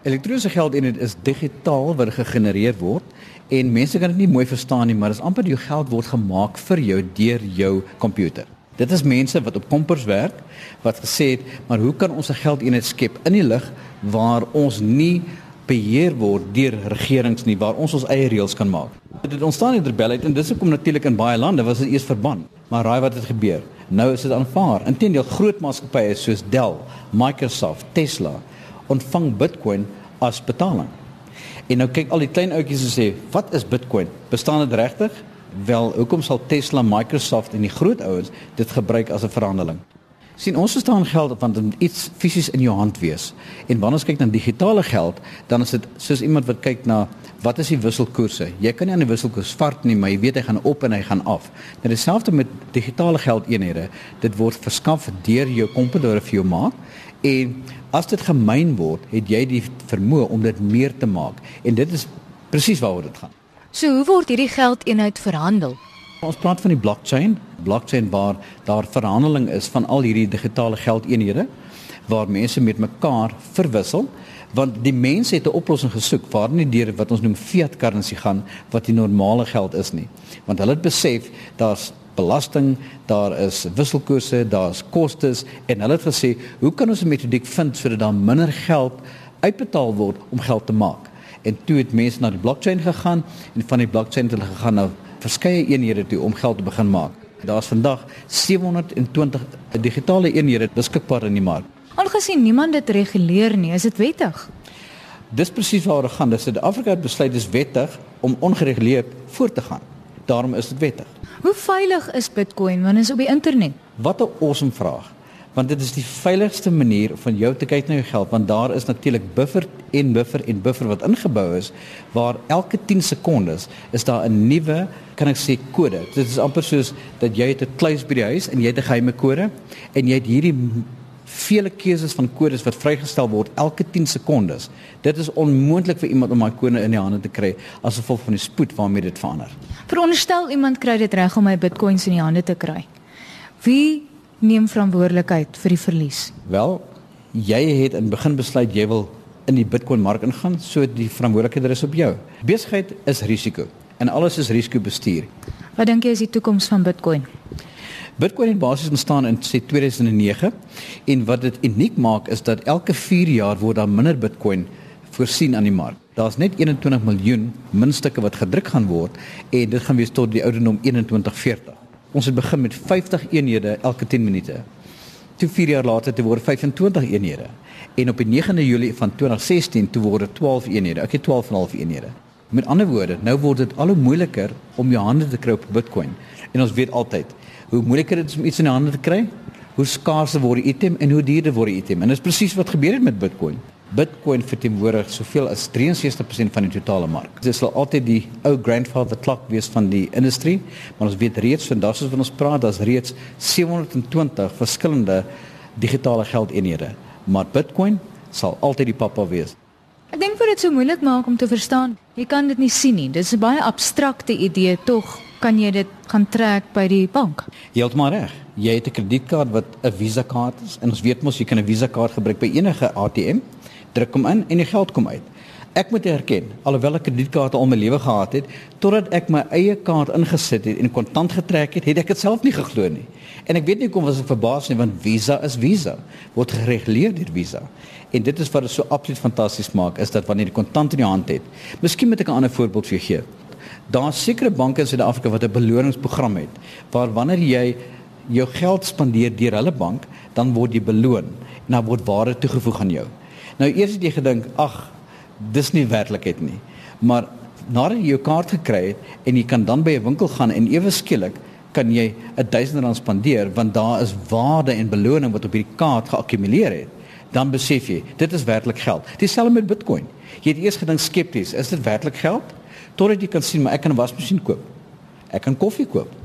Elektroniese geldeenheid is digitaal wat gegenereer word en mense kan dit nie mooi verstaan nie, maar dit is amper jou geld word gemaak vir jou deur jou komputer. Dit is mense wat op kompers werk wat gesê het, maar hoe kan ons 'n geldeenheid skep in die lig waar ons nie beheer word deur regerings nie, waar ons ons eie reëls kan maak. Dit ontstaan in rebellie en dis hoekom natuurlik in baie lande was dit eers verbân. Maar raai wat het gebeur? Nou is dit aanvaar. Inteendeel groot maatskappye soos Dell, Microsoft, Tesla ontvang Bitcoin as betaling. En nou kyk al die klein ouetjies en sê, "Wat is Bitcoin? Bestaan dit regtig?" Wel, hoekom sal Tesla, Microsoft en die groot ouens dit gebruik as 'n verhandeling? Sien ons verstaan geld want dit iets fisies in jou hand wees. En wanneer ons kyk na digitale geld, dan is dit soos iemand wat kyk na wat is die wisselkoerse? Jy kan nie aan die wisselkoers vart nie, maar jy weet hy gaan op en hy gaan af. Nou dieselfde met digitale geldeenhede. Dit word verskaf deur jou komputer vir jou maak en as dit gemyn word, het jy die vermoë om dit meer te maak. En dit is presies waaroor dit gaan. So hoe word hierdie geldeenheid verhandel? Ons praat van die blockchain, blockchain waar daar verhandeling is van al hierdie digitale geldeenhede waar mense met mekaar verwissel want die mense het 'n oplossing gesoek waar nie deur wat ons noem fiat currency gaan wat die normale geld is nie want hulle het besef daar's belasting, daar is wisselkoerse, daar's kostes en hulle het gesê, hoe kan ons 'n metodiek vind sodat daar minder geld uitbetaal word om geld te maak? En toe het mense na die blockchain gegaan en van die blockchain het hulle gegaan na verskeie eenhede toe om geld te begin maak. Daar's vandag 720 digitale eenhede beskikbaar in die mark. Algesien niemand dit reguleer nie, is dit wettig. Dis presies waaroor dit gaan. Dis Suid-Afrika het besluit dis wettig om ongereguleerd voort te gaan. Daarom is dit wettig. Hoe veilig is Bitcoin wanneer dit op die internet? Wat 'n awesome vraag want dit is die veiligigste manier van jou te kyk na jou geld want daar is natuurlik buffer en buffer en buffer wat ingebou is waar elke 10 sekondes is daar 'n nuwe kan ek sê kode. Dit is amper soos dat jy het 'n kluis by die huis en jy het 'n geheime kode en jy het hierdie vele keuses van kodes wat vrygestel word elke 10 sekondes dit is onmoontlik vir iemand om daai kode in die hande te kry as gevolg van die spoed waarmee dit verander. Veronderstel iemand kry dit reg om my bitcoins in die hande te kry. Wie neem verantwoordelikheid vir die verlies? Wel, jy het in begin besluit jy wil in die Bitcoin mark ingaan, so die verantwoordelikheid is op jou. Besigheid is risiko en alles is risiko bestuur. Wat dink jy is die toekoms van Bitcoin? Bitcoin het basies ontstaan in 2009 en wat dit uniek maak is dat elke 4 jaar word daar minder Bitcoin voorsien aan die mark. Daar's net 21 miljoen muntstukke wat gedruk gaan word en dit gaan wees tot die ouderdom 2140. Ons het begin met 50 eenhede elke 10 minute. Toe 4 jaar later te word 25 eenhede. En op die 9de Julie van 2016 toe word dit 12 eenhede. Ek het 12 en 'n half eenhede. Met ander woorde, nou word dit al hoe moeiliker om jou hande te kry op Bitcoin. En ons weet altyd, hoe moeiliker dit is om iets in die hande te kry, hoe skaarser word die item en hoe duurder word die item. En dit is presies wat gebeur het met Bitcoin. Bitcoin verteenwoordig soveel as 63% van die totale mark. Dit sal altyd die ou grandfather clock wees van die industrie, maar ons weet reeds vandag as ons praat, daar's reeds 720 verskillende digitale geldeenhede, maar Bitcoin sal altyd die pappa wees. Ek dink vir dit so moeilik maak om te verstaan. Jy kan dit nie sien nie. Dit is 'n baie abstrakte idee tog. Kan jy dit gaan trek by die bank? Heeltemal reg. Jy het 'n kredietkaart wat 'n Visa kaart is en ons weet mos jy kan 'n Visa kaart gebruik by enige ATM druk hom in en die geld kom uit. Ek moet erken, alhoewel ek kredietkaarte al my lewe gehad het, totdat ek my eie kaart ingesit het en kontant getrek het, het ek dit self nie geglo nie. En ek weet nie hoekom was ek verbaas nie, want Visa is Visa, word gereguleer deur Visa. En dit is wat dit so absoluut fantasties maak, is dat wanneer jy kontant in jou hand het. Miskien moet ek 'n ander voorbeeld vir jou gee. Daar's sekere banke in Suid-Afrika wat 'n beloningsprogram het waar wanneer jy jou geld spandeer deur hulle bank, dan word jy beloon en dan word waarde toegevoeg aan jou. Nou eers het jy gedink, ag, dis nie werklikheid nie. Maar nadat jy jou kaart gekry het en jy kan dan by 'n winkel gaan en ewe skielik kan jy 1000 rand spandeer want daar is waarde en beloning wat op hierdie kaart geakkumuleer het, dan besef jy, dit is werklik geld. Dieselfde met Bitcoin. Jy het eers gedink skepties, is dit werklik geld? Totdat jy kan sien maar ek kan 'n wasmasjien koop. Ek kan koffie koop.